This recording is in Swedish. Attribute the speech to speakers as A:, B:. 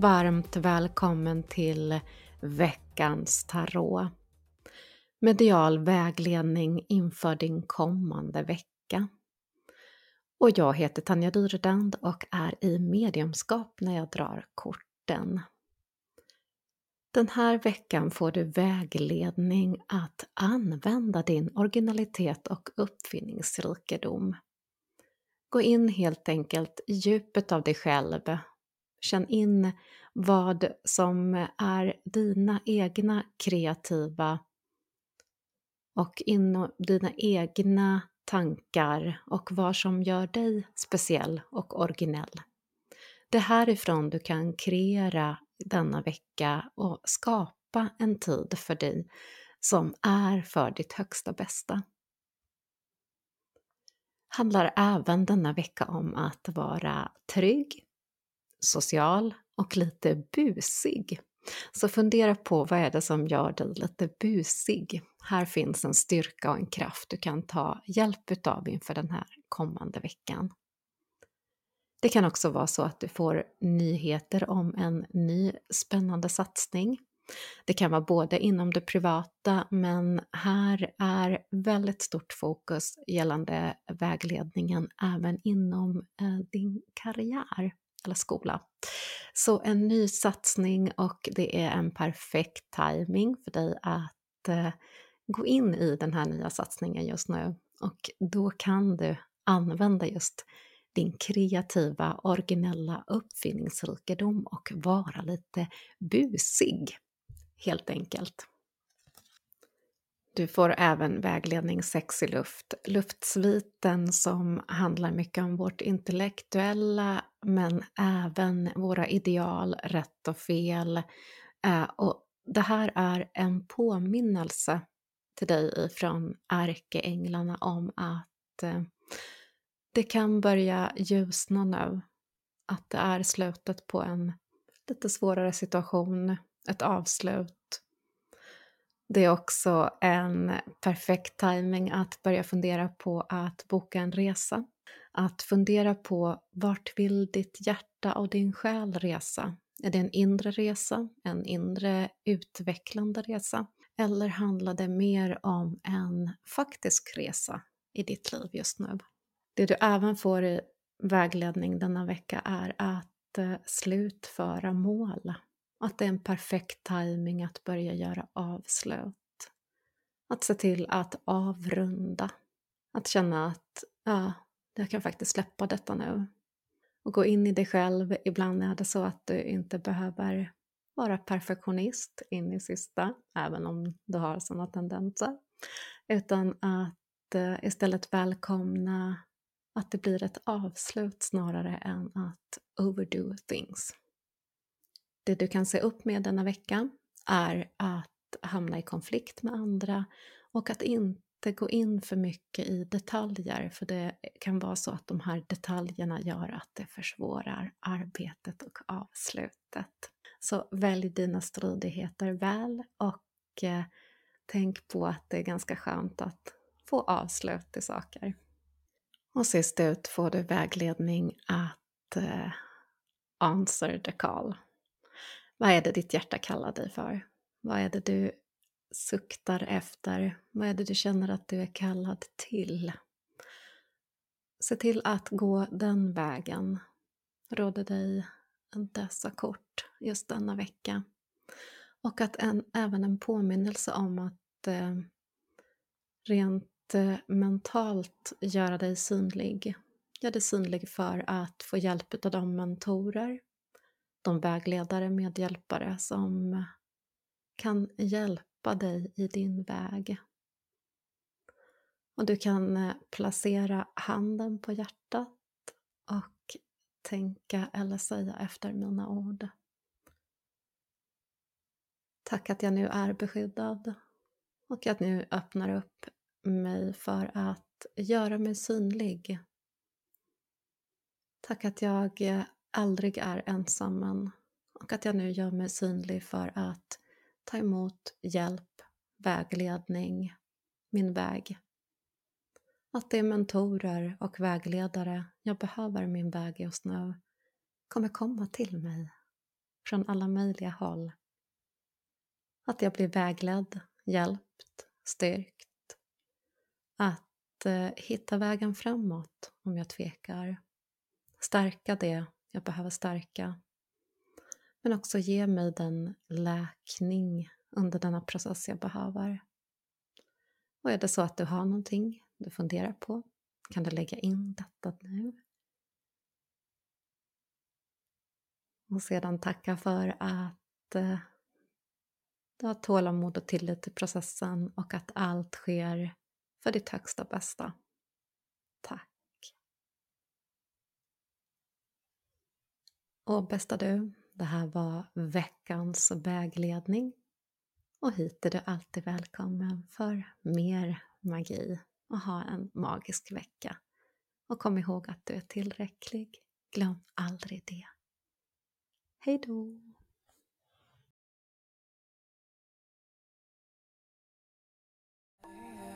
A: varmt välkommen till veckans tarot. Medial vägledning inför din kommande vecka. Och jag heter Tanja Dyredand och är i mediumskap när jag drar korten. Den här veckan får du vägledning att använda din originalitet och uppfinningsrikedom. Gå in helt enkelt i djupet av dig själv. Känn in vad som är dina egna kreativa och inom dina egna tankar och vad som gör dig speciell och originell. Det är härifrån du kan kreera denna vecka och skapa en tid för dig som är för ditt högsta bästa. Handlar även denna vecka om att vara trygg, social och lite busig. Så fundera på vad är det som gör dig lite busig? Här finns en styrka och en kraft du kan ta hjälp utav inför den här kommande veckan. Det kan också vara så att du får nyheter om en ny spännande satsning. Det kan vara både inom det privata men här är väldigt stort fokus gällande vägledningen även inom eh, din karriär eller skola. Så en ny satsning och det är en perfekt timing för dig att eh, gå in i den här nya satsningen just nu och då kan du använda just din kreativa, originella uppfinningsrikedom och vara lite busig, helt enkelt. Du får även vägledning Sex i luft, luftsviten som handlar mycket om vårt intellektuella men även våra ideal, rätt och fel. Eh, och det här är en påminnelse till dig från ärkeänglarna om att eh, det kan börja ljusna nu. Att det är slutet på en lite svårare situation, ett avslut. Det är också en perfekt timing att börja fundera på att boka en resa. Att fundera på vart vill ditt hjärta och din själ resa? Är det en inre resa, en inre utvecklande resa? Eller handlar det mer om en faktisk resa i ditt liv just nu? Det du även får i vägledning denna vecka är att eh, slutföra mål. Att det är en perfekt timing att börja göra avslut. Att se till att avrunda. Att känna att ja, jag kan faktiskt släppa detta nu. Och gå in i dig själv. Ibland är det så att du inte behöver vara perfektionist in i sista, även om du har sådana tendenser. Utan att eh, istället välkomna att det blir ett avslut snarare än att overdo things. Det du kan se upp med denna vecka är att hamna i konflikt med andra och att inte inte gå in för mycket i detaljer för det kan vara så att de här detaljerna gör att det försvårar arbetet och avslutet. Så välj dina stridigheter väl och eh, tänk på att det är ganska skönt att få avslut i saker. Och sist ut får du vägledning att eh, answer the call. Vad är det ditt hjärta kallar dig för? Vad är det du suktar efter? Vad är det du känner att du är kallad till? Se till att gå den vägen. Råder dig dessa kort just denna vecka. Och att en, även en påminnelse om att eh, rent Eh, mentalt göra dig synlig. Gör dig synlig för att få hjälp av de mentorer, de vägledare, medhjälpare som kan hjälpa dig i din väg. Och du kan eh, placera handen på hjärtat och tänka eller säga efter mina ord. Tack att jag nu är beskyddad och att nu öppnar upp mig för att göra mig synlig. Tack att jag eh, aldrig är ensam och att jag nu gör mig synlig för att ta emot hjälp, vägledning, min väg. Att det är mentorer och vägledare jag behöver min väg just nu kommer komma till mig från alla möjliga håll. Att jag blir vägledd, hjälpt, styrkt. Att eh, hitta vägen framåt om jag tvekar. Stärka det jag behöver stärka. Men också ge mig den läkning under denna process jag behöver. Och är det så att du har någonting du funderar på kan du lägga in detta nu. Och sedan tacka för att eh, du har tålamod och tillit till processen och att allt sker för ditt högsta bästa. Tack. Och bästa du, det här var veckans vägledning och hit är du alltid välkommen för mer magi och ha en magisk vecka. Och kom ihåg att du är tillräcklig. Glöm aldrig det. Hej då! Yeah.